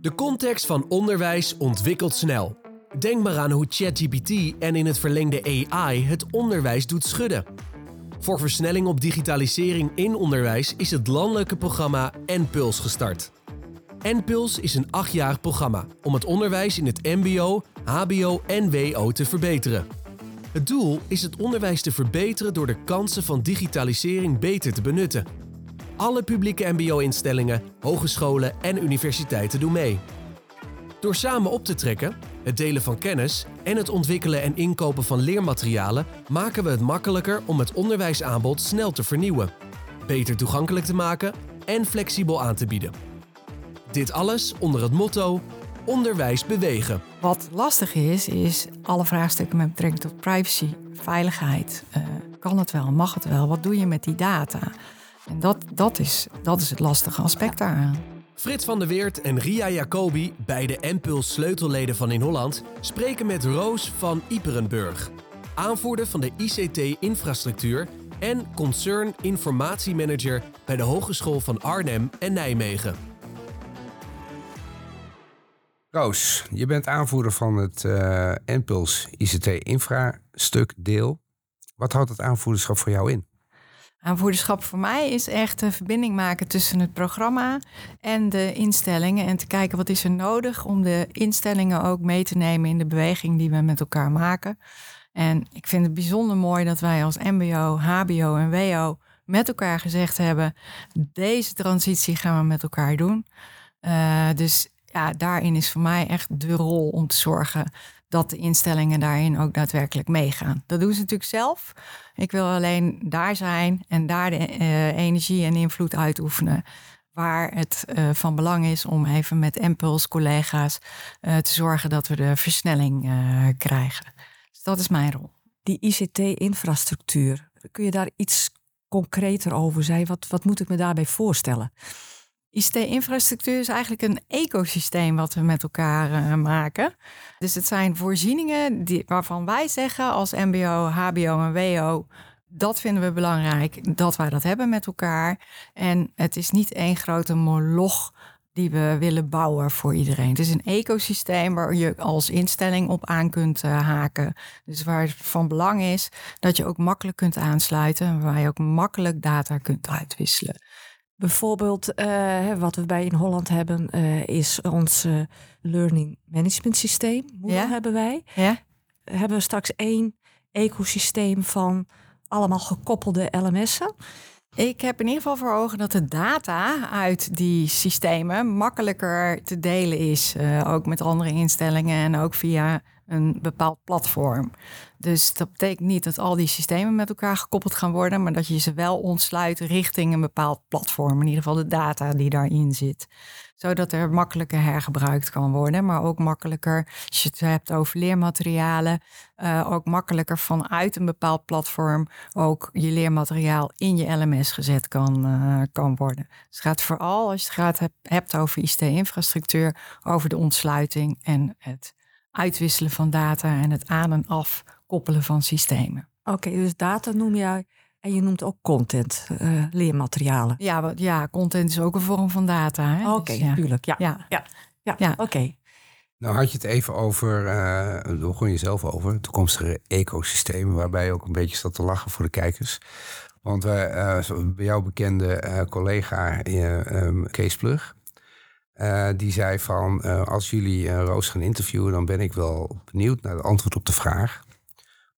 De context van onderwijs ontwikkelt snel. Denk maar aan hoe ChatGPT en in het verlengde AI het onderwijs doet schudden. Voor versnelling op digitalisering in onderwijs is het landelijke programma NPULS gestart. NPULS is een achtjarig programma om het onderwijs in het MBO, HBO en WO te verbeteren. Het doel is het onderwijs te verbeteren door de kansen van digitalisering beter te benutten. Alle publieke MBO-instellingen, hogescholen en universiteiten doen mee. Door samen op te trekken, het delen van kennis en het ontwikkelen en inkopen van leermaterialen maken we het makkelijker om het onderwijsaanbod snel te vernieuwen, beter toegankelijk te maken en flexibel aan te bieden. Dit alles onder het motto onderwijs bewegen. Wat lastig is, is alle vraagstukken met betrekking tot privacy, veiligheid. Uh, kan het wel? Mag het wel? Wat doe je met die data? En dat, dat, is, dat is het lastige aspect daaraan. Frits van der Weert en Ria Jacobi, beide Impuls sleutelleden van In Holland, spreken met Roos van Iperenburg, aanvoerder van de ICT-infrastructuur en concern informatiemanager bij de Hogeschool van Arnhem en Nijmegen. Roos, je bent aanvoerder van het uh, Impuls ICT-infrastuk deel. Wat houdt het aanvoerderschap voor jou in? Aanvoerderschap voor mij is echt een verbinding maken tussen het programma en de instellingen. En te kijken wat is er nodig om de instellingen ook mee te nemen in de beweging die we met elkaar maken. En ik vind het bijzonder mooi dat wij als MBO, HBO en WO met elkaar gezegd hebben: deze transitie gaan we met elkaar doen. Uh, dus ja, daarin is voor mij echt de rol om te zorgen dat de instellingen daarin ook daadwerkelijk meegaan. Dat doen ze natuurlijk zelf. Ik wil alleen daar zijn en daar de uh, energie en invloed uitoefenen. Waar het uh, van belang is om even met Impuls collega's uh, te zorgen dat we de versnelling krijgen. Dus dat is mijn rol. Die ICT-infrastructuur, kun je daar iets concreter over zijn? Wat, wat moet ik me daarbij voorstellen? ICT-infrastructuur is eigenlijk een ecosysteem wat we met elkaar uh, maken. Dus het zijn voorzieningen die, waarvan wij zeggen als MBO, HBO en WO. Dat vinden we belangrijk, dat wij dat hebben met elkaar. En het is niet één grote moloch die we willen bouwen voor iedereen. Het is een ecosysteem waar je als instelling op aan kunt uh, haken. Dus waar het van belang is dat je ook makkelijk kunt aansluiten. Waar je ook makkelijk data kunt uitwisselen. Bijvoorbeeld, uh, wat we bij in Holland hebben, uh, is ons uh, learning management systeem. Moodle hebben wij. Ja. Hebben we straks één ecosysteem van allemaal gekoppelde LMS'en. Ik heb in ieder geval voor ogen dat de data uit die systemen makkelijker te delen is. ook met andere instellingen en ook via een bepaald platform. Dus dat betekent niet dat al die systemen met elkaar gekoppeld gaan worden, maar dat je ze wel ontsluit richting een bepaald platform. In ieder geval de data die daarin zit. Zodat er makkelijker hergebruikt kan worden, maar ook makkelijker, als je het hebt over leermaterialen, uh, ook makkelijker vanuit een bepaald platform ook je leermateriaal in je LMS gezet kan, uh, kan worden. Dus het gaat vooral, als je het gaat, hebt over ICT-infrastructuur, over de ontsluiting en het uitwisselen van data en het aan en af koppelen van systemen. Oké, dus data noem jij en je noemt ook content, uh, leermaterialen. Ja, wat, ja, content is ook een vorm van data. Oké, okay, dus, natuurlijk. Ja, ja, ja. ja, ja. oké. Nou had je het even over, uh, daar begon je zelf over, toekomstige ecosystemen, waarbij je ook een beetje zat te lachen voor de kijkers. Want wij, uh, bij jouw bekende uh, collega um, Kees Plug, uh, die zei van, uh, als jullie uh, Roos gaan interviewen, dan ben ik wel benieuwd naar het antwoord op de vraag.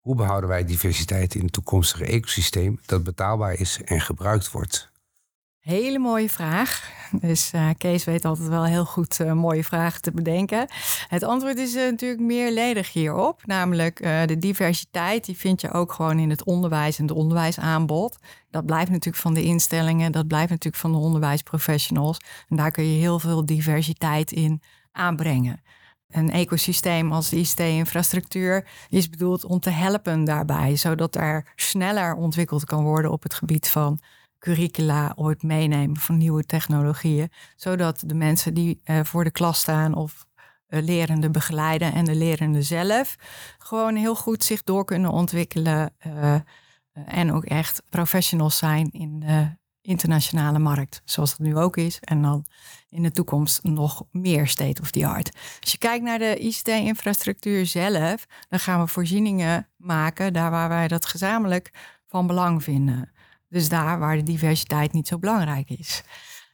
Hoe behouden wij diversiteit in het toekomstige ecosysteem dat betaalbaar is en gebruikt wordt? Hele mooie vraag. Dus uh, Kees weet altijd wel heel goed uh, mooie vragen te bedenken. Het antwoord is uh, natuurlijk meerledig hierop. Namelijk de diversiteit, die vind je ook gewoon in het onderwijs en het onderwijsaanbod. Dat blijft natuurlijk van de instellingen, dat blijft natuurlijk van de onderwijsprofessionals. En daar kun je heel veel diversiteit in aanbrengen. Een ecosysteem als de ICT-infrastructuur is bedoeld om te helpen daarbij, zodat er sneller ontwikkeld kan worden op het gebied van curricula het meenemen van nieuwe technologieën, zodat de mensen die uh, voor de klas staan of uh, lerenden begeleiden en de lerenden zelf gewoon heel goed zich door kunnen ontwikkelen uh, en ook echt professionals zijn in, internationale markt, zoals het nu ook is. En dan in de toekomst nog meer state of the art. Als je kijkt naar de ICT-infrastructuur zelf, dan gaan we voorzieningen maken daar waar wij dat gezamenlijk van belang vinden. Dus daar waar de diversiteit niet zo belangrijk is.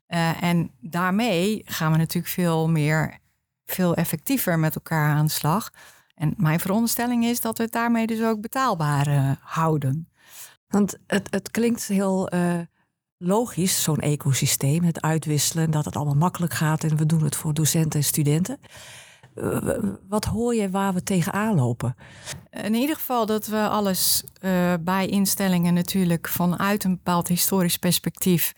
Uh, en daarmee gaan we natuurlijk veel meer, veel effectiever met elkaar aan de slag. En mijn veronderstelling is dat we het daarmee dus ook betaalbaar uh, houden. Want het, het klinkt heel uh, logisch, zo'n ecosysteem, het uitwisselen, dat het allemaal makkelijk gaat en we doen het voor docenten en studenten. Wat hoor je waar we tegenaan lopen? In ieder geval dat we alles uh, bij instellingen natuurlijk vanuit een bepaald historisch perspectief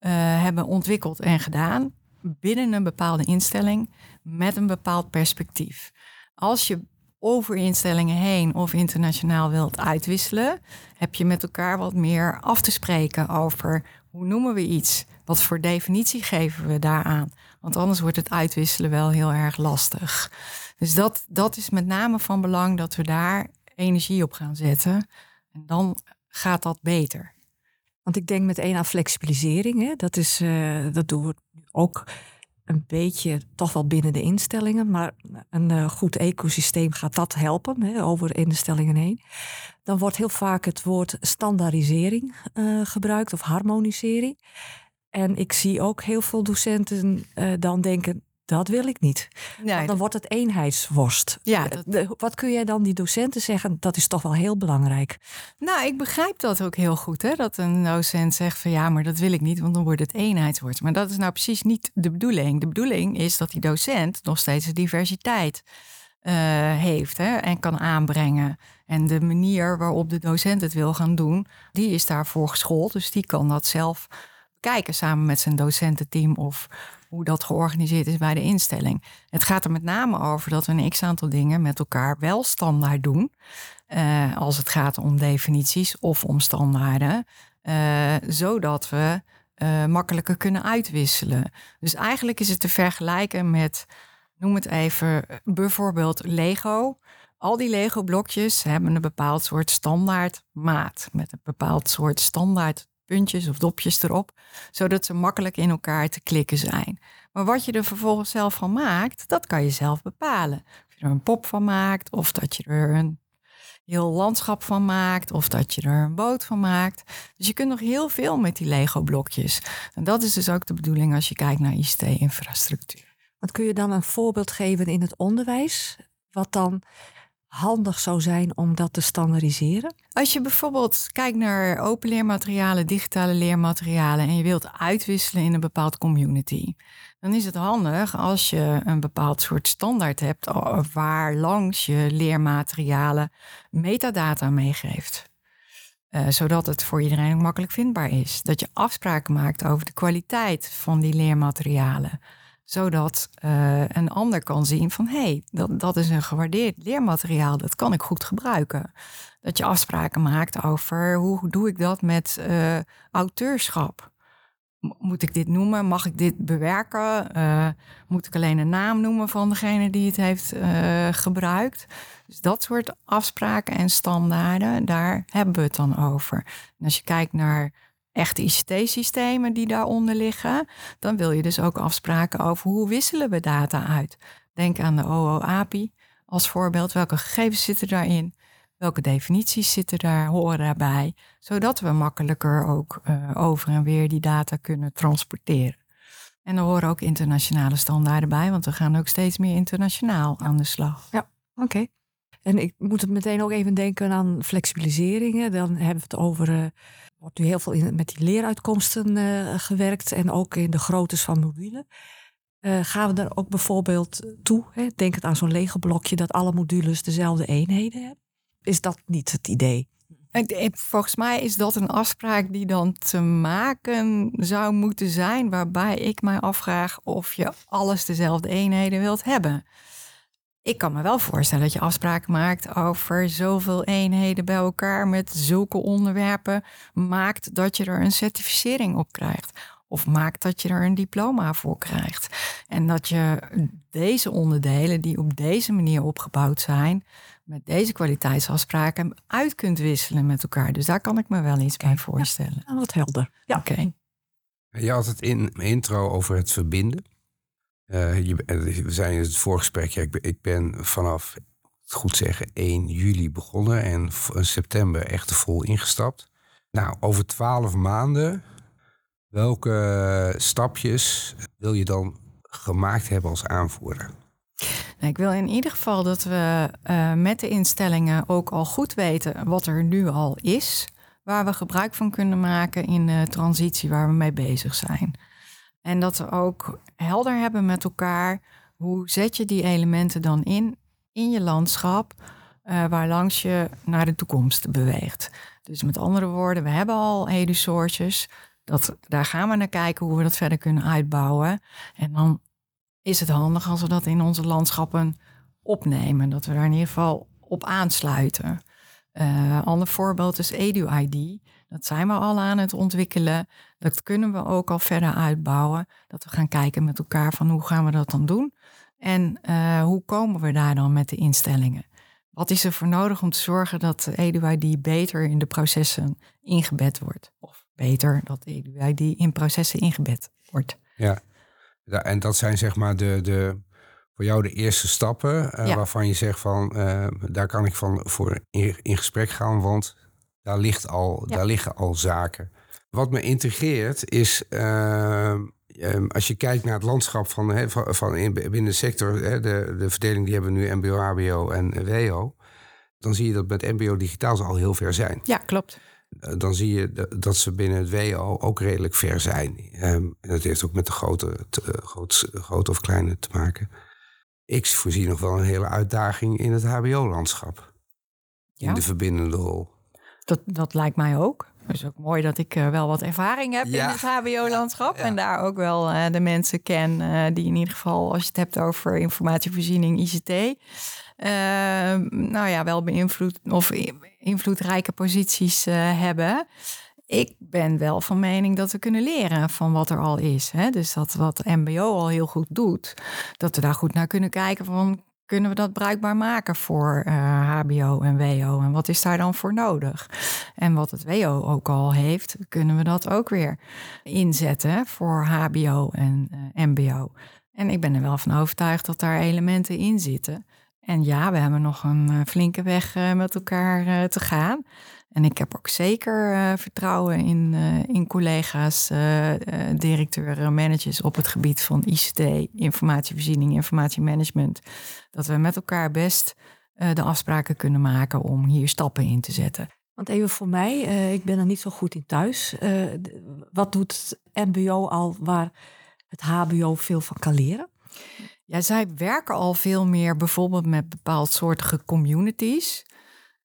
uh, hebben ontwikkeld en gedaan. Binnen een bepaalde instelling met een bepaald perspectief. Als je over instellingen heen of internationaal wilt uitwisselen, heb je met elkaar wat meer af te spreken over hoe noemen we iets? Wat voor definitie geven we daaraan? Want anders wordt het uitwisselen wel heel erg lastig. Dus dat, dat is met name van belang dat we daar energie op gaan zetten. En dan gaat dat beter. Want ik denk meteen aan flexibilisering. Hè? Dat, is, uh, dat doen we ook een beetje toch wel binnen de instellingen. Maar een uh, goed ecosysteem gaat dat helpen hè, over instellingen heen. Dan wordt heel vaak het woord standaardisering uh, gebruikt of harmonisering. En ik zie ook heel veel docenten uh, dan denken, dat wil ik niet. Nee, dan wordt het eenheidsworst. Ja, dat... wat kun jij dan die docenten zeggen? Dat is toch wel heel belangrijk. Nou, ik begrijp dat ook heel goed. Hè? Dat een docent zegt van ja, maar dat wil ik niet, want dan wordt het eenheidsworst. Maar dat is nou precies niet de bedoeling. De bedoeling is dat die docent nog steeds de diversiteit uh, heeft hè? en kan aanbrengen. En de manier waarop de docent het wil gaan doen, die is daarvoor geschoold. Dus die kan dat zelf kijken samen met zijn docententeam of hoe dat georganiseerd is bij de instelling. Het gaat er met name over dat we een x aantal dingen met elkaar wel standaard doen. Uh, als het gaat om definities of om standaarden. Uh, zodat we uh, makkelijker kunnen uitwisselen. Dus eigenlijk is het te vergelijken met, noem het even, bijvoorbeeld Lego. Al die Lego-blokjes hebben een bepaald soort standaard maat. Met een bepaald soort standaard puntjes of dopjes erop, zodat ze makkelijk in elkaar te klikken zijn. Maar wat je er vervolgens zelf van maakt, dat kan je zelf bepalen. Of je er een pop van maakt, of dat je er een heel landschap van maakt, of dat je er een boot van maakt. Dus je kunt nog heel veel met die Lego-blokjes. En dat is dus ook de bedoeling als je kijkt naar ICT-infrastructuur. Wat kun je dan een voorbeeld geven in het onderwijs? Wat dan handig zou zijn om dat te standaardiseren? Als je bijvoorbeeld kijkt naar open leermaterialen, digitale leermaterialen en je wilt uitwisselen in een bepaald community, dan is het handig als je een bepaald soort standaard hebt waar langs je leermaterialen metadata meegeeft. Uh, zodat het voor iedereen ook makkelijk vindbaar is. Dat je afspraken maakt over de kwaliteit van die leermaterialen zodat uh, een ander kan zien van hé, hey, dat, dat is een gewaardeerd leermateriaal, dat kan ik goed gebruiken. Dat je afspraken maakt over hoe doe ik dat met uh, auteurschap. Moet ik dit noemen? Mag ik dit bewerken? Uh, moet ik alleen een naam noemen van degene die het heeft gebruikt? Dus dat soort afspraken en standaarden, daar hebben we het dan over. En als je kijkt naar echte ICT-systemen die daaronder liggen, dan wil je dus ook afspraken over hoe wisselen we data uit. Denk aan de OOAPI als voorbeeld. Welke gegevens zitten daarin? Welke definities zitten daar, horen daarbij? Zodat we makkelijker ook uh, over en weer die data kunnen transporteren. En er horen ook internationale standaarden bij, want we gaan ook steeds meer internationaal aan de slag. Ja, oké. En ik moet het meteen ook even denken aan flexibiliseringen. Dan hebben we het over uh, wordt nu heel veel in, met die leeruitkomsten uh, gewerkt en ook in de groottes van modules. Uh, gaan we er ook bijvoorbeeld toe, hè? denk het aan zo'n lege blokje, dat alle modules dezelfde eenheden hebben? Is dat niet het idee? Volgens mij is dat een afspraak die dan te maken zou moeten zijn, waarbij ik mij afvraag of je alles dezelfde eenheden wilt hebben. Ik kan me wel voorstellen dat je afspraken maakt over zoveel eenheden bij elkaar met zulke onderwerpen. Maakt dat je er een certificering op krijgt. Of maakt dat je er een diploma voor krijgt. En dat je deze onderdelen, die op deze manier opgebouwd zijn, met deze kwaliteitsafspraken uit kunt wisselen met elkaar. Dus daar kan ik me wel iets bij voorstellen. Ja, wat helder. Ja. Oké. Je had het in mijn intro over het verbinden. Je, we zijn in het voorgesprek, ja, ik, ben, ik ben vanaf, goed zeggen, 1 juli begonnen en september echt vol ingestapt. Nou, over twaalf maanden, welke stapjes wil je dan gemaakt hebben als aanvoerder? Nou, ik wil in ieder geval dat we uh, met de instellingen ook al goed weten wat er nu al is, waar we gebruik van kunnen maken in de transitie waar we mee bezig zijn. En dat we ook helder hebben met elkaar hoe zet je die elementen dan in in je landschap, uh, waar langs je naar de toekomst beweegt. Dus met andere woorden, we hebben al edusoortjes. Dat, daar gaan we naar kijken hoe we dat verder kunnen uitbouwen. En dan is het handig als we dat in onze landschappen opnemen. Dat we daar in ieder geval op aansluiten. Uh, ander voorbeeld is EduID. Dat zijn we al aan het ontwikkelen. Dat kunnen we ook al verder uitbouwen. Dat we gaan kijken met elkaar van hoe gaan we dat dan doen. En uh, hoe komen we daar dan met de instellingen? Wat is er voor nodig om te zorgen dat EduID beter in de processen ingebed wordt? Of beter dat EduID in processen ingebed wordt. Ja, en dat zijn zeg maar de, de, voor jou de eerste stappen uh, waarvan je zegt van uh, daar kan ik van voor in, in gesprek gaan, want daar, ligt al, ja. daar liggen al zaken. Wat me integreert is, uh, als je kijkt naar het landschap van, he, van, van in, binnen de sector, he, de, de verdeling die hebben we nu MBO, HBO en WO, dan zie je dat met MBO digitaal ze al heel ver zijn. Ja, klopt. Dan zie je dat ze binnen het WO ook redelijk ver zijn. Um, en dat heeft ook met de grote, te, groot, grote of kleine te maken. Ik voorzie nog wel een hele uitdaging in het HBO-landschap. Ja. In de verbindende rol. Dat, dat lijkt mij ook. Het is ook mooi dat ik uh, wel wat ervaring heb in het HBO-landschap. Ja. En daar ook wel uh, de mensen ken uh, die in ieder geval, als je het hebt over informatievoorziening, ICT. nou ja, wel beïnvloed of invloedrijke posities hebben. Ik ben wel van mening dat we kunnen leren van wat er al is. Hè? Dus dat wat MBO al heel goed doet, dat we daar goed naar kunnen kijken van kunnen we dat bruikbaar maken voor HBO en WO? En wat is daar dan voor nodig? En wat het WO ook al heeft, kunnen we dat ook weer inzetten voor HBO en uh, MBO. En ik ben er wel van overtuigd dat daar elementen in zitten. En ja, we hebben nog een uh, flinke weg met elkaar te gaan. En ik heb ook zeker uh, vertrouwen in, uh, in collega's, uh, directeuren, managers op het gebied van ICT, informatievoorziening, informatiemanagement. Dat we met elkaar best de afspraken kunnen maken om hier stappen in te zetten. Want even voor mij, ik ben er niet zo goed in thuis. wat doet het MBO al waar het HBO veel van kan leren? Ja, zij werken al veel meer bijvoorbeeld met bepaaldsoortige communities.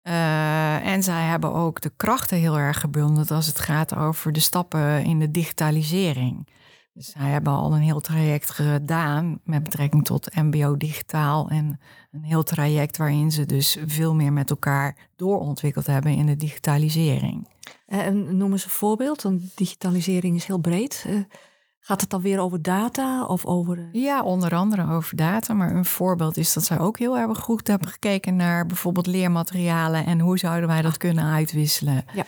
Uh, en zij hebben ook de krachten heel erg gebundeld als het gaat over de stappen in de digitalisering. Dus zij hebben al een heel traject gedaan met betrekking tot MBO digitaal. En een heel traject waarin ze dus veel meer met elkaar doorontwikkeld hebben in de digitalisering. En noem eens een voorbeeld, want digitalisering is heel breed. Gaat het dan weer over data of over. Eh? Ja, onder andere over data. Maar een voorbeeld is dat zij ook heel erg goed hebben gekeken naar bijvoorbeeld leermaterialen en hoe zouden wij dat ah. kunnen uitwisselen. Ja.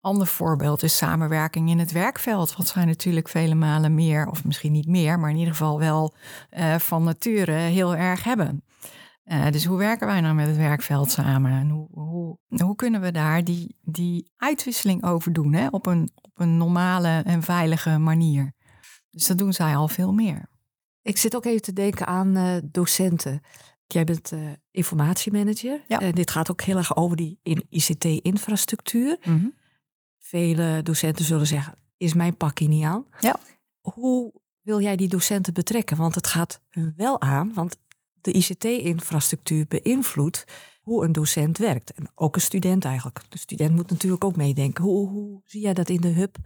Ander voorbeeld is samenwerking in het werkveld. Wat zij natuurlijk vele malen meer, of misschien niet meer, maar in ieder geval wel uh, van nature heel erg hebben. Uh, dus hoe werken wij nou met het werkveld samen? En hoe, hoe, hoe kunnen we daar die, die uitwisseling over doen hè? Op, een, op een normale en veilige manier? Dus dat doen zij al veel meer. Ik zit ook even te denken aan uh, docenten. Jij bent uh, informatiemanager. Ja. En dit gaat ook heel erg over die ICT-infrastructuur. Mm -hmm. Vele docenten zullen zeggen, is mijn pakje niet aan. Ja. Hoe wil jij die docenten betrekken? Want het gaat hun wel aan, want de ICT-infrastructuur beïnvloedt hoe een docent werkt. En ook een student eigenlijk. De student moet natuurlijk ook meedenken. Hoe, hoe zie jij dat in de hub?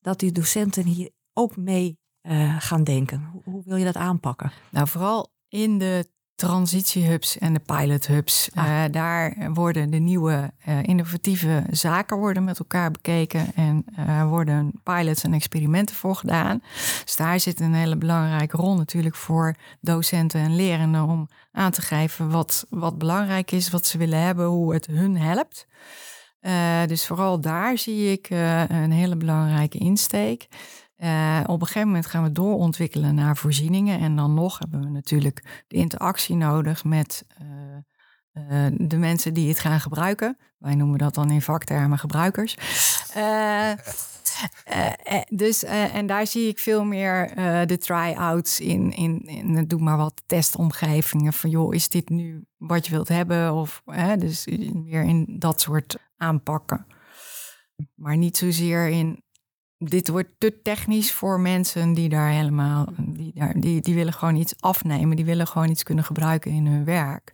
Dat die docenten hier ook mee uh, gaan denken? Hoe, wil je dat aanpakken? Nou, vooral in de transitiehubs en de pilothubs. Ah. Uh, daar worden de nieuwe uh, innovatieve zaken worden met elkaar bekeken en worden pilots en experimenten voor gedaan. Dus daar zit een hele belangrijke rol natuurlijk voor docenten en lerenden om aan te geven wat, wat belangrijk is, wat ze willen hebben, hoe het hun helpt. dus vooral daar zie ik een hele belangrijke insteek. Uh, op een gegeven moment gaan we doorontwikkelen naar voorzieningen. En dan nog hebben we natuurlijk de interactie nodig met uh, uh, de mensen die het gaan gebruiken. Wij noemen dat dan in vaktermen gebruikers. dus, en daar zie ik veel meer de try-outs in, in, in, doe maar wat testomgevingen. Van joh, is dit nu wat je wilt hebben? Of dus meer in dat soort aanpakken. Maar niet zozeer in dit wordt te technisch voor mensen die daar helemaal, die, daar, die, die willen gewoon iets afnemen, die willen gewoon iets kunnen gebruiken in hun werk,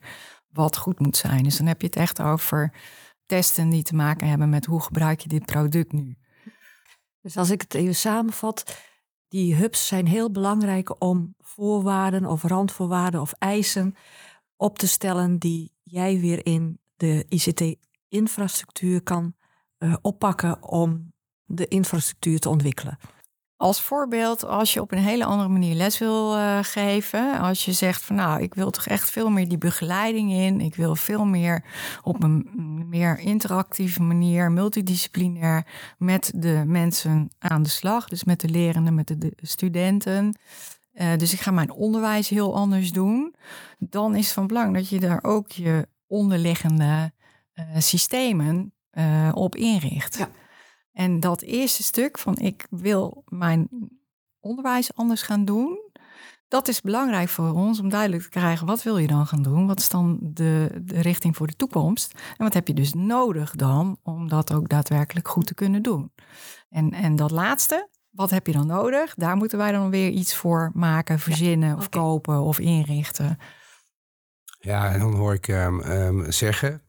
wat goed moet zijn. Dus dan heb je het echt over testen die te maken hebben met hoe gebruik je dit product nu. Dus als ik het even samenvat, die hubs zijn heel belangrijk om voorwaarden of randvoorwaarden of eisen op te stellen die jij weer in de ICT-infrastructuur kan uh, oppakken om de infrastructuur te ontwikkelen. Als voorbeeld, als je op een hele andere manier les wil uh, geven, als je zegt van nou, ik wil toch echt veel meer die begeleiding in, ik wil veel meer op een meer interactieve manier, multidisciplinair met de mensen aan de slag, dus met de lerenden, met de, de studenten. Uh, dus ik ga mijn onderwijs heel anders doen. Dan is het van belang dat je daar ook je onderliggende uh, systemen op inricht. Ja. En dat eerste stuk van ik wil mijn onderwijs anders gaan doen, dat is belangrijk voor ons om duidelijk te krijgen wat wil je dan gaan doen? Wat is dan de, de richting voor de toekomst? En wat heb je dus nodig dan om dat ook daadwerkelijk goed te kunnen doen? En, en dat laatste, wat heb je dan nodig? Daar moeten wij dan weer iets voor maken, verzinnen of kopen of inrichten. Ja, en dan hoor ik um, zeggen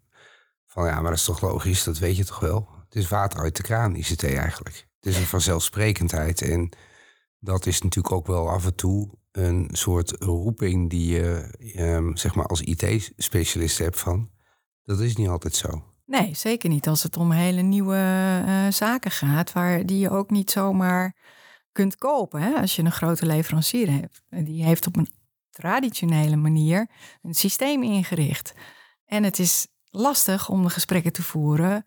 van ja, maar dat is toch logisch, dat weet je toch wel. Het is water uit de kraan, ICT eigenlijk. Het is een vanzelfsprekendheid. En dat is natuurlijk ook wel af en toe een soort roeping die je um, zeg maar als IT-specialist hebt van. Dat is niet altijd zo. Nee, zeker niet als het om hele nieuwe uh, zaken gaat, waar die je ook niet zomaar kunt kopen. Hè? Als je een grote leverancier hebt. Die heeft op een traditionele manier een systeem ingericht. En het is lastig om de gesprekken te voeren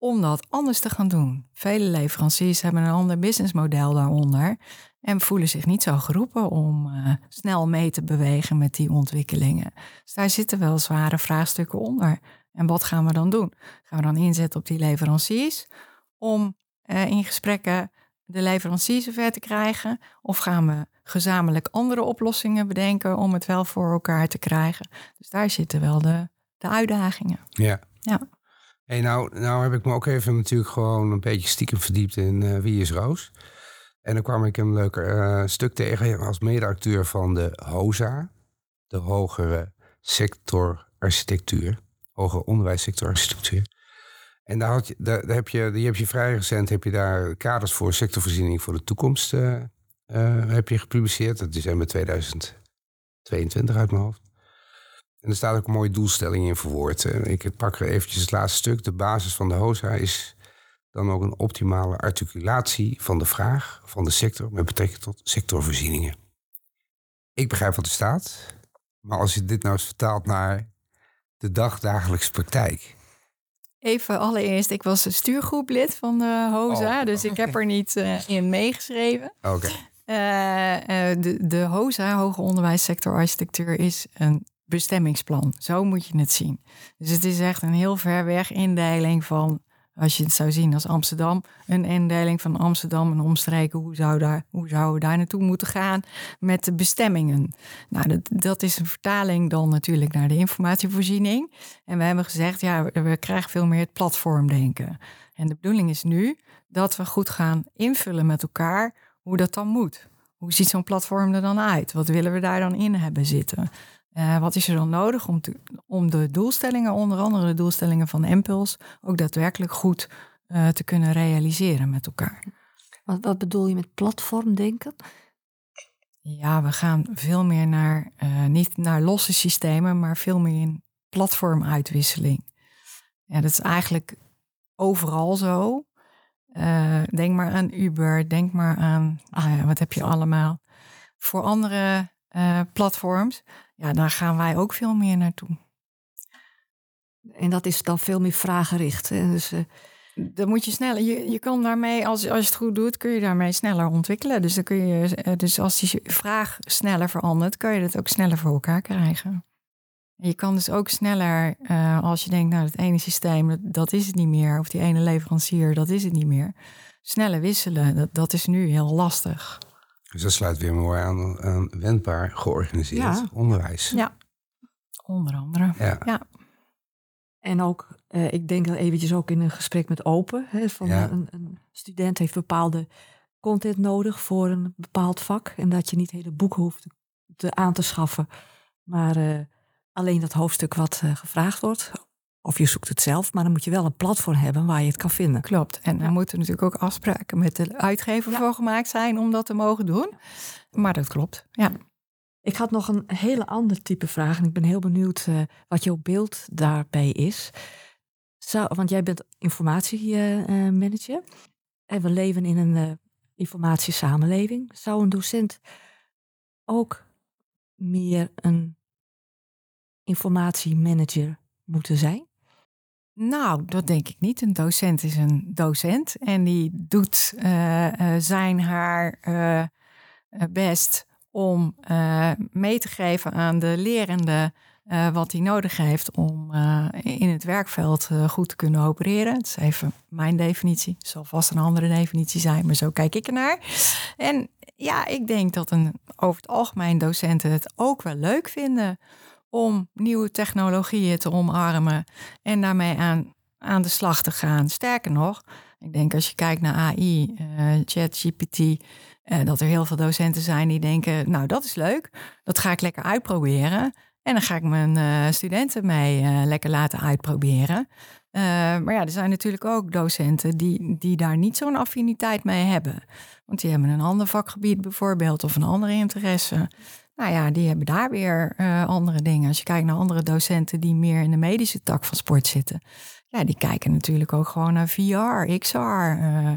om dat anders te gaan doen. Vele leveranciers hebben een ander businessmodel daaronder en voelen zich niet zo geroepen om uh, snel mee te bewegen met die ontwikkelingen. Dus daar zitten wel zware vraagstukken onder. En wat gaan we dan doen? Gaan we dan inzetten op die leveranciers om uh, in gesprekken de leveranciers zover te krijgen? Of gaan we gezamenlijk andere oplossingen bedenken om het wel voor elkaar te krijgen? Dus daar zitten wel de, de uitdagingen. Ja. ja. Nou, nou heb ik me ook even natuurlijk gewoon een beetje stiekem verdiept in uh, Wie is Roos. En dan kwam ik een leuk uh, stuk tegen als mede-acteur van de HOSA, de Hogere Sector Architectuur, Hoger Onderwijssector Architectuur. En daar, had je, daar, heb je, die heb je vrij recent heb je daar kaders voor sectorvoorziening voor de toekomst uh, heb je gepubliceerd. Dat is in 2022 uit mijn hoofd. En er staat ook een mooie doelstelling in verwoord. Ik pak er eventjes het laatste stuk. De basis van de HOSA is dan ook een optimale articulatie van de vraag van de sector met betrekking tot sectorvoorzieningen. Ik begrijp wat er staat, maar als je dit nou eens vertaalt naar de dagdagelijkse praktijk. Even allereerst, ik was stuurgroeplid van de HOSA, oh, dus ik heb er niet uh, in meegeschreven. Oké. Uh, uh, de, de HOSA, Hoger Onderwijssector Architectuur, is een bestemmingsplan. Zo moet je het zien. Dus het is echt een heel ver weg indeling van, als je het zou zien als Amsterdam, een indeling van Amsterdam en omstreken. Hoe zou, daar, hoe zouden we daar naartoe moeten gaan met de bestemmingen? Nou, dat, dat is een vertaling dan natuurlijk naar de informatievoorziening. En we hebben gezegd, ja, we krijgen veel meer het platformdenken. En de bedoeling is nu dat we goed gaan invullen met elkaar hoe dat dan moet. Hoe ziet zo'n platform er dan uit? Wat willen we daar dan in hebben zitten? Uh, wat is er dan nodig om, te, om de doelstellingen, onder andere de doelstellingen van Impuls, ook daadwerkelijk goed uh, te kunnen realiseren met elkaar? Wat, wat bedoel je met platformdenken? Ja, we gaan veel meer naar, uh, niet naar losse systemen, maar veel meer in platformuitwisseling. Ja, dat is eigenlijk overal zo. denk maar aan Uber, denk maar aan, ah, wat heb je allemaal voor andere platforms ja, daar gaan wij ook veel meer naartoe. En dat is dan veel meer vraaggericht. Hè? Dus, uh, dan moet je sneller. Je, je kan daarmee, als, als je het goed doet, kun je daarmee sneller ontwikkelen. Dus dan kun je, eh, dus als die vraag sneller verandert, kan je dat ook sneller voor elkaar krijgen. En je kan dus ook sneller, uh, als je denkt, nou, het ene systeem, dat is het niet meer, of die ene leverancier, dat is het niet meer. Sneller wisselen, dat, dat is nu heel lastig. Dus dat sluit weer mooi aan, aan wendbaar georganiseerd Ja. onderwijs. Ja, onder andere. Ja. Ja. En ook, eh, ik denk dan eventjes ook in een gesprek met Open. Hè, van Ja. een, een student heeft bepaalde content nodig voor een bepaald vak. En dat je niet hele boeken hoeft te, aan te schaffen. Maar eh, alleen dat hoofdstuk wat eh, gevraagd wordt. Of je zoekt het zelf, maar dan moet je wel een platform hebben waar je het kan vinden. Klopt. En er moeten natuurlijk ook afspraken met de uitgever Ja. voor gemaakt zijn om dat te mogen doen. Maar dat klopt. Ja. Ik had nog een hele ander type vraag. En ik ben heel benieuwd eh, wat jouw beeld daarbij is. Zou, want jij bent informatiemanager. en we leven in een eh, informatiesamenleving. Zou een docent ook meer een informatiemanager moeten zijn? Nou, dat denk ik niet. Een docent is een docent en die doet eh, eh, zijn haar eh, best om mee te geven aan de lerende wat hij nodig heeft om in het werkveld goed te kunnen opereren. Dat is even mijn definitie. Het zal vast een andere definitie zijn, maar zo kijk ik ernaar. En ja, ik denk dat een, over het algemeen docenten het ook wel leuk vinden om nieuwe technologieën te omarmen en daarmee aan, aan de slag te gaan. Sterker nog, ik denk als je kijkt naar AI, eh ChatGPT, eh, dat er heel veel docenten zijn die denken, nou dat is leuk, dat ga ik lekker uitproberen. En dan ga ik mijn eh, studenten mee lekker laten uitproberen. Maar ja, er zijn natuurlijk ook docenten die, die daar niet zo'n affiniteit mee hebben. Want die hebben een ander vakgebied bijvoorbeeld of een andere interesse. Nou ja, die hebben daar weer eh, andere dingen. Als je kijkt naar andere docenten die meer in de medische tak van sport zitten. Ja, die kijken natuurlijk ook gewoon naar VR, XR. eh.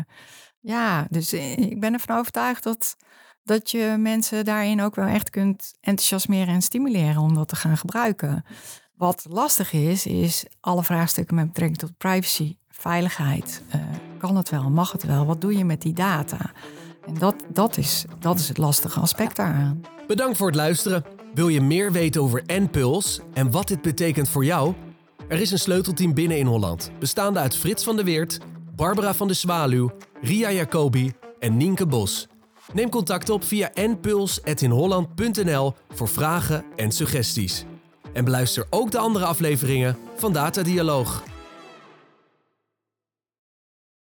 ja, dus eh, ik ben ervan overtuigd dat, dat je mensen daarin ook wel echt kunt enthousiasmeren en stimuleren om dat te gaan gebruiken. Wat lastig is, is alle vraagstukken met betrekking tot privacy, veiligheid. Kan het wel? Mag het wel? Wat doe je met die data? En dat, dat, is, dat is het lastige aspect daaraan. Bedankt voor het luisteren. Wil je meer weten over NPulse en wat dit betekent voor jou? Er is een sleutelteam binnen in Holland, bestaande uit Frits van der Weert, Barbara van de Zwaluw, Ria Jacobi en Nienke Bos. Neem contact op via npuls.inholland.nl voor vragen en suggesties. En beluister ook de andere afleveringen van Data Dialoog.